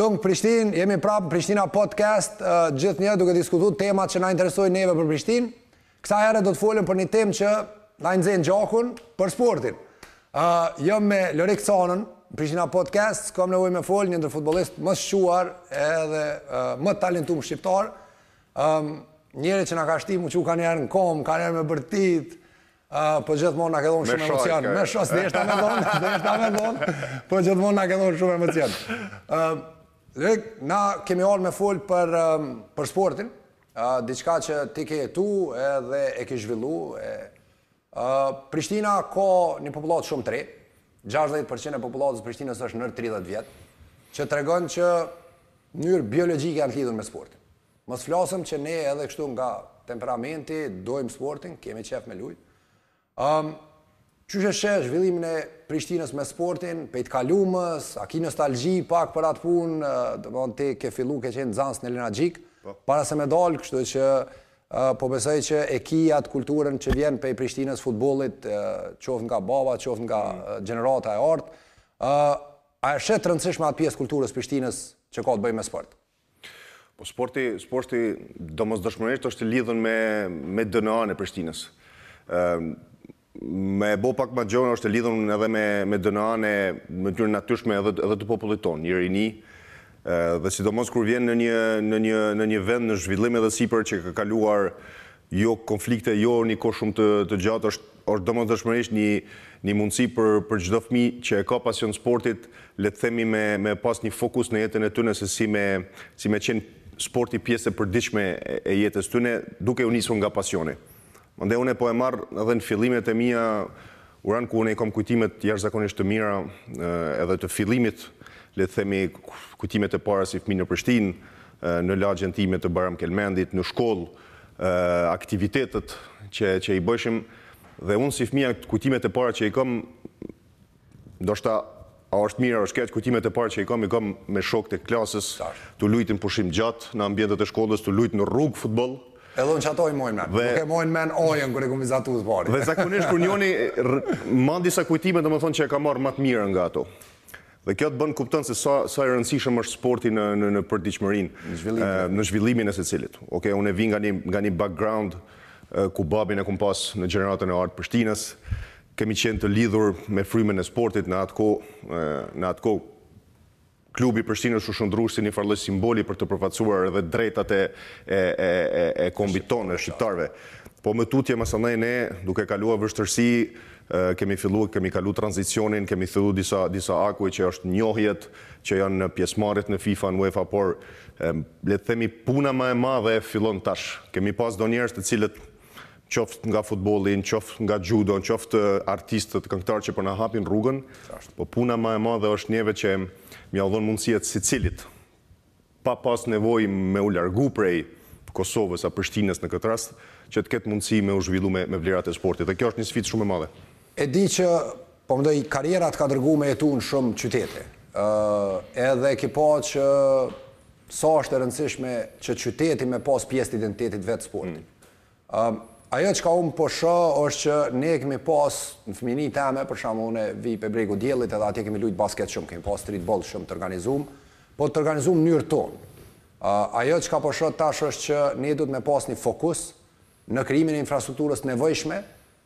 Tung Prishtinë, jemi prapë Prishtina Podcast, uh, gjithnjë duke diskutu temat që na interesojnë neve për Prishtinë. Kësaj here do të folëm për një temë që na e nxen gjakun për sportin. Uh, jam me Lorik Canën, Prishtina Podcast, s'kam nevoj me folë, një ndër futbollistët më t' shquar edhe uh, më talentum shqiptarë, Ëm, njeri që na ka shti mu çu kanjëherë në kom, kanjëherë me bërtit, po gjithmonë na ke dhënë shumë emocion. Me shos dhe është me dhënë, dhe është me dhënë, po gjithmonë na ke dhënë shumë emocion. Ëm, Lek, na kemi ardhur me fol për për sportin, diçka që ti e ke jetu edhe e ke zhvillu, e Prishtina ka një popullatë shumë të re, gjashtëdhjetë për qind e popullatës së Prishtinës është nën tridhjetë vjet, që tregon që n'mënyrë biologjike janë të lidhur me sportin. Mos flasim që ne edhe kështu nga temperamenti dojmë sportin, kemi qejf me lujt. Ëm Qysh e sheh zhvillimin e Prishtinës me sportin, prej t'kalumes, a ki nostalgji pak për atë punë, domethënë ti ke fillu ke qenë nxënës në Elena Gjika, para se me dalë, kështu që Po besoj që e ki atë kulturën që vjen prej Prishtinës, futbollit, qoftë nga baba, qoftë nga gjenerata e artë. A e sheh të rëndësishme atë pjesë t'kulturës s'Prishtinës që ka të bëjë me sport? Po sporti, sporti domosdoshmërisht është i lidhun me me DNA-në e Prishtinës. Me e bo pak ma gjon është e lidhun edhe me me DNA-në në mënyrë t'natyrshme edhe edhe të popullit tonë, një rini dhe sidomos kur vjen në një në një në një vend në zhvillim e sipër që ka kaluar jo konflikte, jo një kohë shumë të të gjatë është është domosdoshmërisht një një mundësi për për çdo fëmijë që e ka pasion sportit le të themi me me pas një fokus në jetën e tyne se si me si me qenë sporti pjesë e përditshme e jetës tyne duke u nisur nga pasioni. Mandej unë po e marr edhe në fillimet e mia uran ku unë i kam kujtimet jashtëzakonisht të mira edhe të fillimit le të themi kujtimet e para si fëmijë në Prishtinë, në lagjen time të Bajram Kelmendit, në shkollë, aktivitetet që që i bëjshim dhe unë si fëmija kujtimet e para që i kam Ndoshta, a është mirë, a është keq, kujtimet e para që i kam, i kam me shokët e klasës, tu lujt në pushim t'gjatë, në ambientet e shkollës, tu lujt në rrugë futboll. Edhe unë qato i moj mend. Nuk e moj mend ojën kur e kam vizatu të parin. Dhe zakonisht kur njeri mban disa kujtime, domethënë që e ka marrë më të mirën nga ato. Dhe kjo të bën kupton se sa sa i rëndësishëm është sporti në në në përditshmërinë, në zhvillimin e secilit. Ok, unë vij nga një nga një background ku babin e kam pas në gjeneratën e artë t'Prishtinës, Kemi qenë të lidhur me frymën e sportit në atë kohë, në atë kohë klubi Prishtinës u shndrru si një farë lloj simboli për të përfaqësuar edhe drejtat e kombit tonë, e shqiptarëve. Po më tutje masanaj ne duke kalu vështërsi kemi fillu, kemi kalu tranzicionin, kemi fillu disa akuj që është njohjet që janë në pjesëmarrjet në FIFA, në UEFA, por le të themi puna ma e madhe fillon tash. Kemi pas do njerëz të cilët qoftë nga futbolli, qoftë nga xhudo, qoftë artistët, këngëtarët që po na hapin rrugën, po puna ma e madhe është neve që m'ja u dhonë mundësinë secilit, pa pas nevojë me u largu prej Kosovës a Prishtinës në këtë rast, që të ketë mundësi me u zhvillu me vlerat e sportit. Dhe kjo është një sfidë shumë e madhe. E di që, po mendoj, karriera të ka dërgu me jetu në shumë qytete. Ë, edhe e ki pa që sa është e rëndësishme që qyteti me pas pjesë të identitetit vet sportin. Ë, ajo çka unë po shoh është që ne kemi pas në fmini teme, për shembull, unë vij pe Bregu Diellit edhe atje kemi lujt basket shumë, kemi pas streetball shumë të organizum, po të organizum në mënyrë tonë. Ë, ajo çka po shoh tash është që ne duhet me pas një fokus në krijimin e infrastrukturës nevojshme,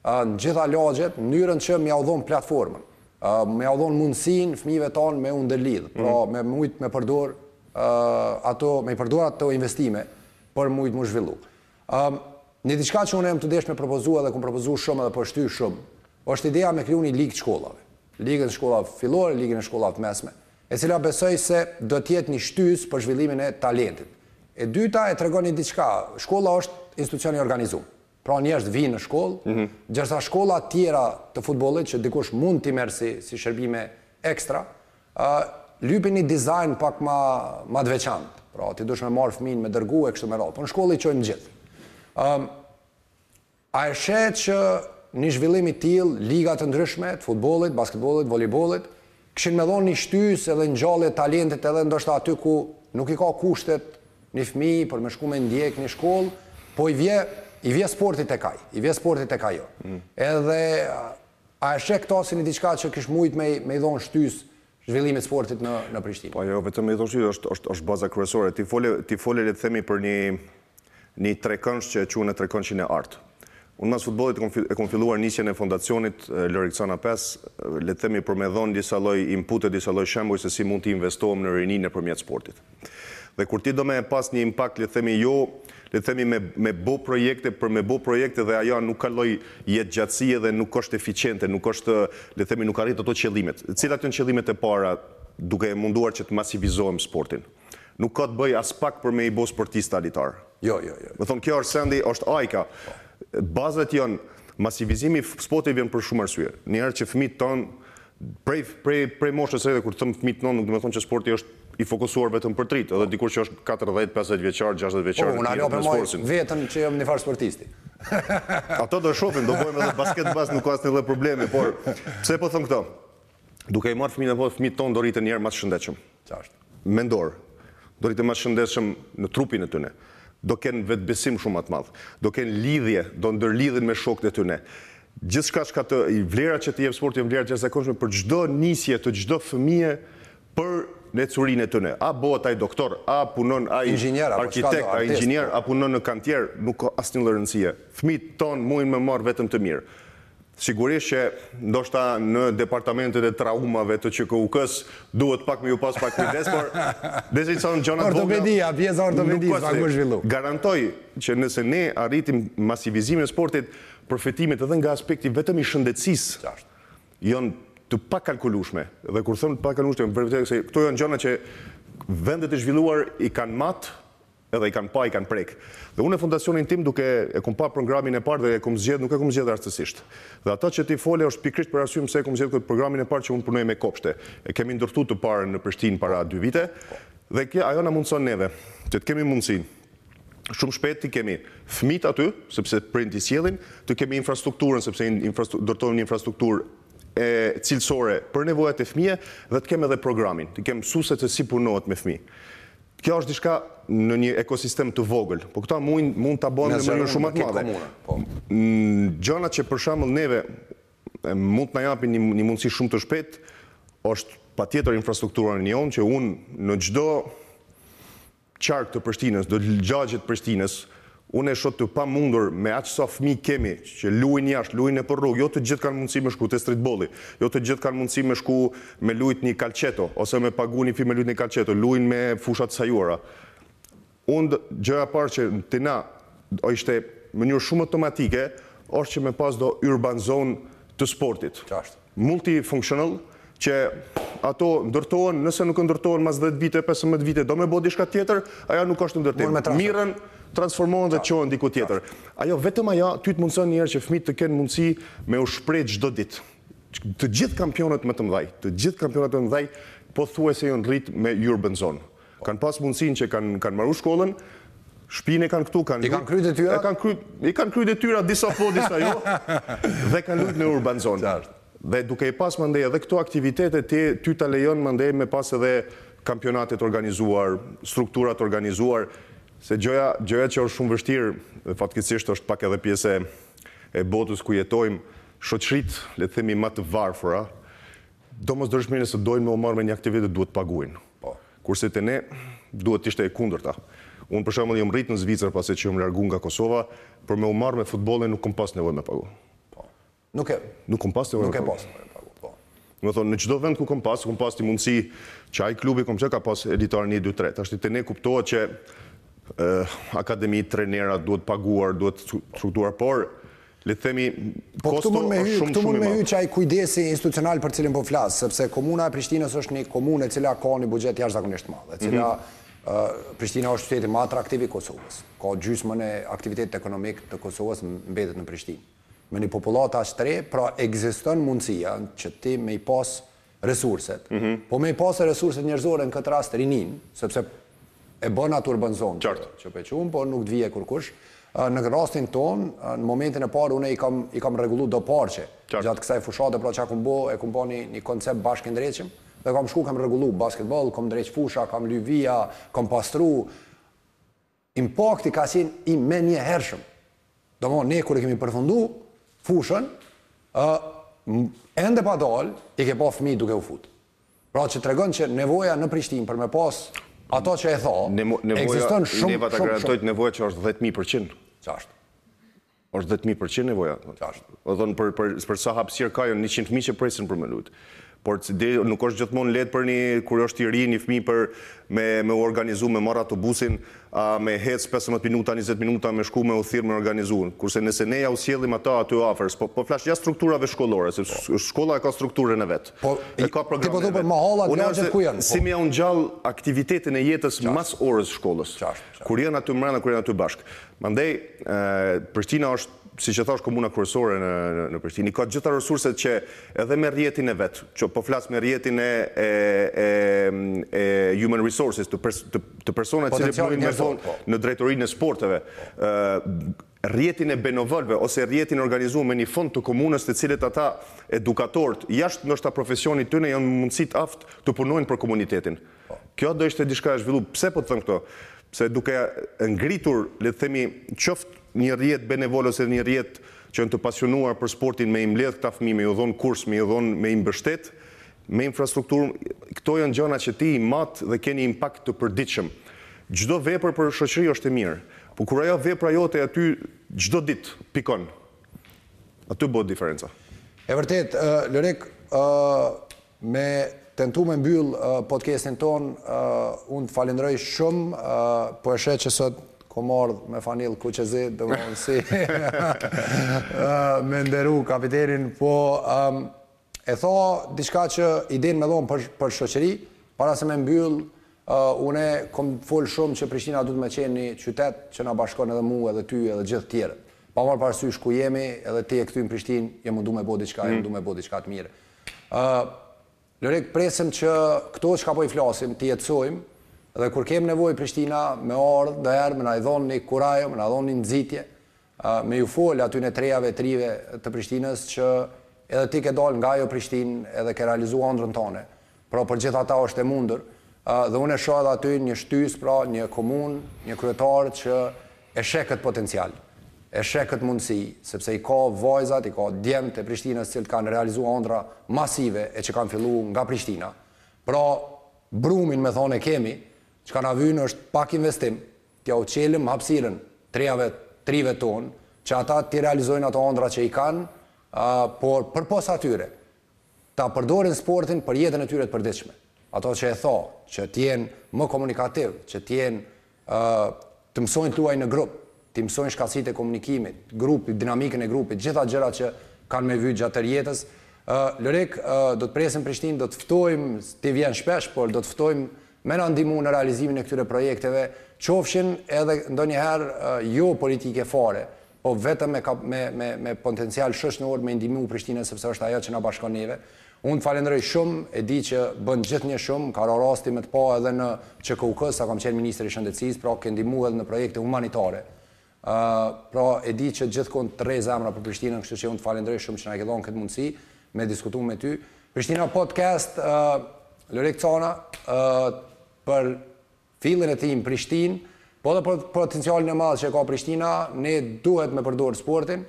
ë, në gjitha lagjet, në mënyrën që m'ja u dhonë platformën, ë, m'ja u dhonë mundësinë fëmijëve tanë me u ndërlidhë, pra me mujt me përdorë, ë, ato, me i përdorë ato investime për me mujt m'u zhvillu. Ë, një diçka që unë jam tu dashtë me propozu edhe kom propozu shumë edhe po e shtyj shumë, është ideja me kriju një ligë t'shkollave. Ligën e shkollave fillore, ligën e shkollave të mesme, e cila besoj se do të jetë një shtysë për zhvillimin e talentit. E dyta e tregon një diçka, shkolla është institucion i organizuar. Pra njerëz vijnë në shkollë, gjersa shkolla tjera të futbollit që dikush mund t'i merr si si shërbime ekstra, ë lypin një dizajn pak ma të veçantë. Pra ti dush me marrë fmijën me dërgu e kështu me radhë. Po në shkollë i çojmë gjithë. Ëm. A e sheh që një zhvillim i tillë, liga të ndryshme, të futbollit, basketbollit, volejbollit, kishin me dhon një shtysë edhe ngjallje talentit edhe ndoshta aty ku nuk i ka kushtet një fëmijë për me shku me ndjek një shkollë, po i vje, i vje sporti tek ai, i vje sporti tek ajo. Edhe a e sheh këta si një diçka që kish mujt me i, me i dhon shtysë zhvillimit të sportit në në Prishtinë. Po jo vetëm i jep shtysë, është është është baza kryesore. Ti fole ti fole le të themi për një një trekënsh që e quhen trekënshin e artë. Unë mas futbollit e kom filluar nisjen e fondacionit Lorik Cana 5, le të themi për me dhënë disa lloj inpute, disa lloj shembuj se si mund të investohem në rininë nëpërmjet sportit. Dhe kur ti do me e pas një impakt le të themi jo le të themi me me bo projekte për me bo projekte dhe ajo nuk ka lloj jetëgjatësie edhe nuk është efiçente, nuk është le të themi nuk arrit ato qëllimet. Cilat janë qëllimet? E para duke u munduar që të masivizojmë sportin? Nuk ka të bëjë aspak për me i bo sportistë elitarë. Jo, jo, jo. Domethënë kjo është sendi, është ajka. Bazat janë masivizimi i sportit vjen për shumë arsye. Një herë që fëmijët tanë Prej prej prej moshës së re kur të them fëmijët tonë nuk do të thonë që sporti është i fokusuar vetëm për të rinjtë, edhe dikush që është katërdhjetë, pesëdhjetë vjeçar, gjashtëdhjetë vjeçar të merret me sportin. Vetëm që jam një farë sportisti. Atë do shohim, do bëjmë edhe basket bashkë nuk ka asnjë lloj problemi, por pse po them këtë? Duke i marrë fëmijët e vogël, fëmijët tonë do rriten një herë ma të shëndetshëm. Qartë. Mendor. Do rriten më të shëndetshëm në trupin e tyre. Do kenë vetëbesim shumë më të madh. Do kenë lidhje, do ndërlidhen me shokët e tyre. Gjithçka çka të, vlerat që të jep sporti janë vlera të jashtëzakonshme për çdo nisje të çdo fëmije për në ecurinë e tyre. A bëhet ai doktor, a punon ai arkitekt, a inxhinier, a punon në kantier, nuk ka asnjë lloj rëndësie. Fëmijët tanë mujin me marrë vetëm të mira. Sigurisht që ndoshta në departamentet e traumave të QKUK-së duhet pak me ju pas pak kujdes, por dhe ato janë gjëra të vogla Ortopedia, pjesa e ortopedisë pak me u zhvillu. Garantoj që nëse ne arritim masivizimin e sportit, përfitimet edhe nga aspekti vetëm i shëndetësisë janë të pakalkulueshme. Dhe kur them të pakalkulueshme, për këtë arsye, këto janë gjëra që vendet e zhvilluar i kanë mat Edhe i kan pa i kan prek. Dhe une fundacionin tim duke e kom pa programin e par dhe e kom zgjedh nuk e kom zgjedh rastësisht. Dhe ato qe ti fole osht pikrisht për arsyen pse e kom zgjedh kët programin e par qe un punoj me kopshte. E kemi ndërtu të paren në Prishtinë para dy vite dhe kjo ajo na mundson neve qe të kemi mundësi shum shpejt ti kemi fmit aty sepse prindt i sjellin, të kemi infrastrukturën sepse infrastur ndërtojm një infrastrukturë cilësore për nevojat e fmijve dhe të kem edhe programin, të kem msuse se si punohet me fmi. Kjo është diçka në një ekosistem të vogël, po këto mujnë mund të bëhen në mënyrë shumë më të madhe. Gjërat që për shembull neve mund të na japin një një mundësi shumë të shpejtë është patjetër infrastruktura në nyje që unë në çdo qark të Prishtinës, në çdo lagje të Prishtinës, Unë e shoh të pamundur me aq sa fëmijë kemi që luajnë jashtë, luajnë nëpër rrugë, jo të gjithë kanë mundësi me shku te stritbolli, jo të gjithë kanë mundësi me shku me lujt një kalçeto, ose me pagu një fee me lujt një kalçeto, luajnë me fusha të sajuara. Unë gjëja e parë që te na do të ishte mënyrë shumë automatike është që me pas do urban zone të sportit. Qartë. Multifunctional, që ato ndërtohen, nëse nuk ndërtohen mas dhjetë vite, pesëmbëdhjetë vite do me bo diçka tjetër, ajo nuk osht një ndërtim. Mirren, transformohen dhe qohen diku tjetër. Ajo vetëm ajo ty të mundëson njerë që fëmijët të kenë mundësi me u shpreh çdo ditë. Të gjithë kampionët më të mëdhej, të gjithë kampionët më të mëdhej pothuajse jon rrit me urban zone. Kanë pas mundësinë që kanë maru shkollën, shpinë e kanë këtu, kanë I kanë kry detyrat? Kanë kry, I kanë kry detyrat disa po, disa jo, dhe kanë lujt në Urban Zone. Dhe duke i pas mandej edhe këto aktivitete, te ty ta lejon mandej me pas edhe kampionate të organizuar, struktura të organizuar, se gjaja gjaja që është shumë vështirë, dhe fatkeqësisht është pak edhe pjesë e e botës ku jetojmë, shoqëritë le të themi ma të varfëra, Domosdoshmi nëse dojnë me u marrë me një aktivitet duhet të paguajnë. Po. Kurse te ne duhet të ishte e kundërta. Unë për shembull jam rrit në Zvicër pasi që jam largu nga Kosova, për me u marrë me futbollin nuk kam pas nevojë me pagu. Po. Nuk ke. Nuk kam pas nevojë. Nuk ke pas nevojë me pagu. Po. Domethonë në çdo vend ku kam pas, kam pas ti mundësi që ai klubi ku kam qenë ka pas elitar një dy tre. Tashti te ne kuptohet që akademi, trenerat duhet paguar, duhet struktuar, por le të themi, kosto është shumë shumë i madh. Po këtu mund me hy qaj kujdesi institucional për të cilin po flas, sepse Komuna e Prishtinës është një komunë e cila ka një buxhet jashtëzakonisht të madh, e cila Prishtina është qyteti ma atraktiv i Kosovës. Ka gjysmën e aktivitetit ekonomik të Kosovës mbetet në Prishtinë. Me një popullatë aq të re, pra ekziston mundësia që ti me i pas resurset. Po me i pas resurset njerëzore në këtë rast rininë, sepse e bën atë urban zonë që pe qujmë, po nuk të vjen kurkush. Në rastin tonë, në momentin e parë unë i kam i kam rregullu do parqe. Gjatë kësaj fushate pra ça kum bo, e kum bo ni koncept bashkë e ndreqim, dhe kam shku kam rregullu basketboll, kom ndreq fusha, kam ly vija, kom pastru, Impakti ka qenë i menjëhershëm. Domthonë ne kur e kemi përfundu fushën, ë ende pa dalë, i ke pa fëmijë duke u fut. Pra që tregon që nevoja në Prishtinë për me pas ato që e tho, ekziston shumë shumë. Nevoja, Nevoja ta garantoj, nevoja që është dhjetë mijë përqind. Qartë. Është dhjetë mijë përqind nevoja. Domethonë për për për sa hapësirë ka janë njëqind fmijë që presin për me lujt. Por nuk është gjithmonë lehtë për një kur është i ri një fëmijë për me me u organizu me marr autobusin a me hec pesëmbëdhjetë minuta njëzet minuta me shku me u thirr me organizu. Kurse nëse ne jau sjellim ato aty afër po po flas jashtë strukturave shkollore se shkolla e ka strukturën e vet. Po e ka programin e vet. Ti po thu për mahallat, lagjet ku janë? Si me jau ngjall aktivitetin e jetës mas orës shkollës. Qartë. Kur janë aty mbrenda kur janë aty bashkë. Mandej, Prishtina është, siç e thashë, komuna kryesore në në Prishtinë, i ka të gjitha resurset që edhe me rrjetin e vet, që po flas me rrjetin e e e human resources, të të të personave që punojnë, domethonë në drejtorinë e sporteve, rrjetin e benevolëve ose rrjetin e organizuar me një fond të komunës të cilët ata edukatorët jashtë ndoshta profesionit tyne janë mundësi të aftë të punojnë për komunitetin. Kjo do ishte diçka e zhvillu. Pse po të them këto? Pse duke ngritur, le të themi, qoftë një rrjet benevol ose edhe një rrjet që janë të pasionuar për sportin me i mbledh këta fmi, me ju dhon kurs, me i dhon, me i mbështet me infrastrukturë, këto janë gjëna që ti i mat dhe ke ni impakt të përditshëm. Çdo vepër për shoqëri është e mirë, por kur ajo vepra jote aty çdo ditë pikon, aty bëhet diferenca. E vërtetë, Lorik, ë, Me tentu me mbyll podcastin tonë unë të falenderoj shumë po e sheh që sot kom ardh me fanellë kuq e zi domethënë si me nderu kapitenin po e tha diçka që idenë me dhon për shoqëri para se me mbyll unë e kom fol shumë që Prishtina duhet me qenë një qytet që na bashkon edhe mu edhe ty edhe gjithë të tjerët pa marr parasysh ku jemi edhe ti je këtu në Prishtinë je mundu me bo diçka je mundu me bo diçka të mirë Lorik presim që këto çka po i flasim t'i jetësojmë dhe kur kem nevojë Prishtina me ardhë do herë me na i dhonë ni kurajo me na dhonë ni nxitje me ju folë atyne trejave treve të Prishtinës që edhe ti ke dalë nga ajo Prishtinë edhe ke realizu andrrën tane pra për gjithë ata është e mundur dhe unë e shoh edhe aty një shtysë pra një komunë një kryetar që E sheh këtë potencial, e sheh këtë mundësi, sepse i ka vajzat, i ka djemtë e Prishtinës të cilët kanë realizu andrra masive e që kanë fillu nga Prishtina. Pra, brumin me thonë e kemi, çka na vyn është pak investim, t'jau çelim hapësirën trejave, treve tonë, që ata t'i realizojnë ato andrra që i kanë, por përpos atyre, ta përdorin sportin për jetën e tyre të përditshme. Ato që e tha, që të jenë më komunikativë, që të jenë të mësojnë të luajnë në grup, t'i mësojnë shkathtësitë e komunikimit, grupit, dinamikën e grupit, gjitha gjërat që kanë me vy gjatë tërë jetës. Lorik, do të presim Prishtinë, do të ftojmë, ti vjen shpesh, por do të ftojmë me na ndihmu në realizimin e këtyre projekteve, qofshin edhe ndonjëherë jo politike fare, Po vetëm me potencial shoqnor me i ndihmu Prishtinës sepse është ajo që na bashkon neve. Unë të falenderoj shumë, e di që bën gjithnjë shumë, më ka ra rasti me të pa edhe në QKUK, sa kam qenë ministër i Shëndetësisë, pra ke ndihmu edhe në projekte humanitare. Ë pra e di që gjithkund të rreh zemra për Prishtinën, kështu që unë të falenderoj shumë që na ke dhënë këtë mundësi me diskutu me ty. Prishtina Podcast, ë Lorik Cana, ë për Fillin e tij në Prishtinë, po edhe për potencialin e madh që e ka Prishtina, ne duhet me përdorë sportin.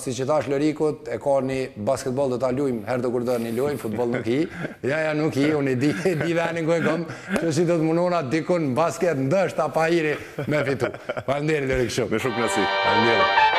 Siç i thashë Lorikut, e ka ni basketboll do ta lujmë herëdokur do ni lojë, futboll nuk i. Jo, jo, nuk i, unë e di, e di venin ku e kom, kështu si do të munona dikun në basket, ndoshta ta mbërri me fitu. Faleminderit Lorik shumë. Me shumë kënaqësi. Faleminderit.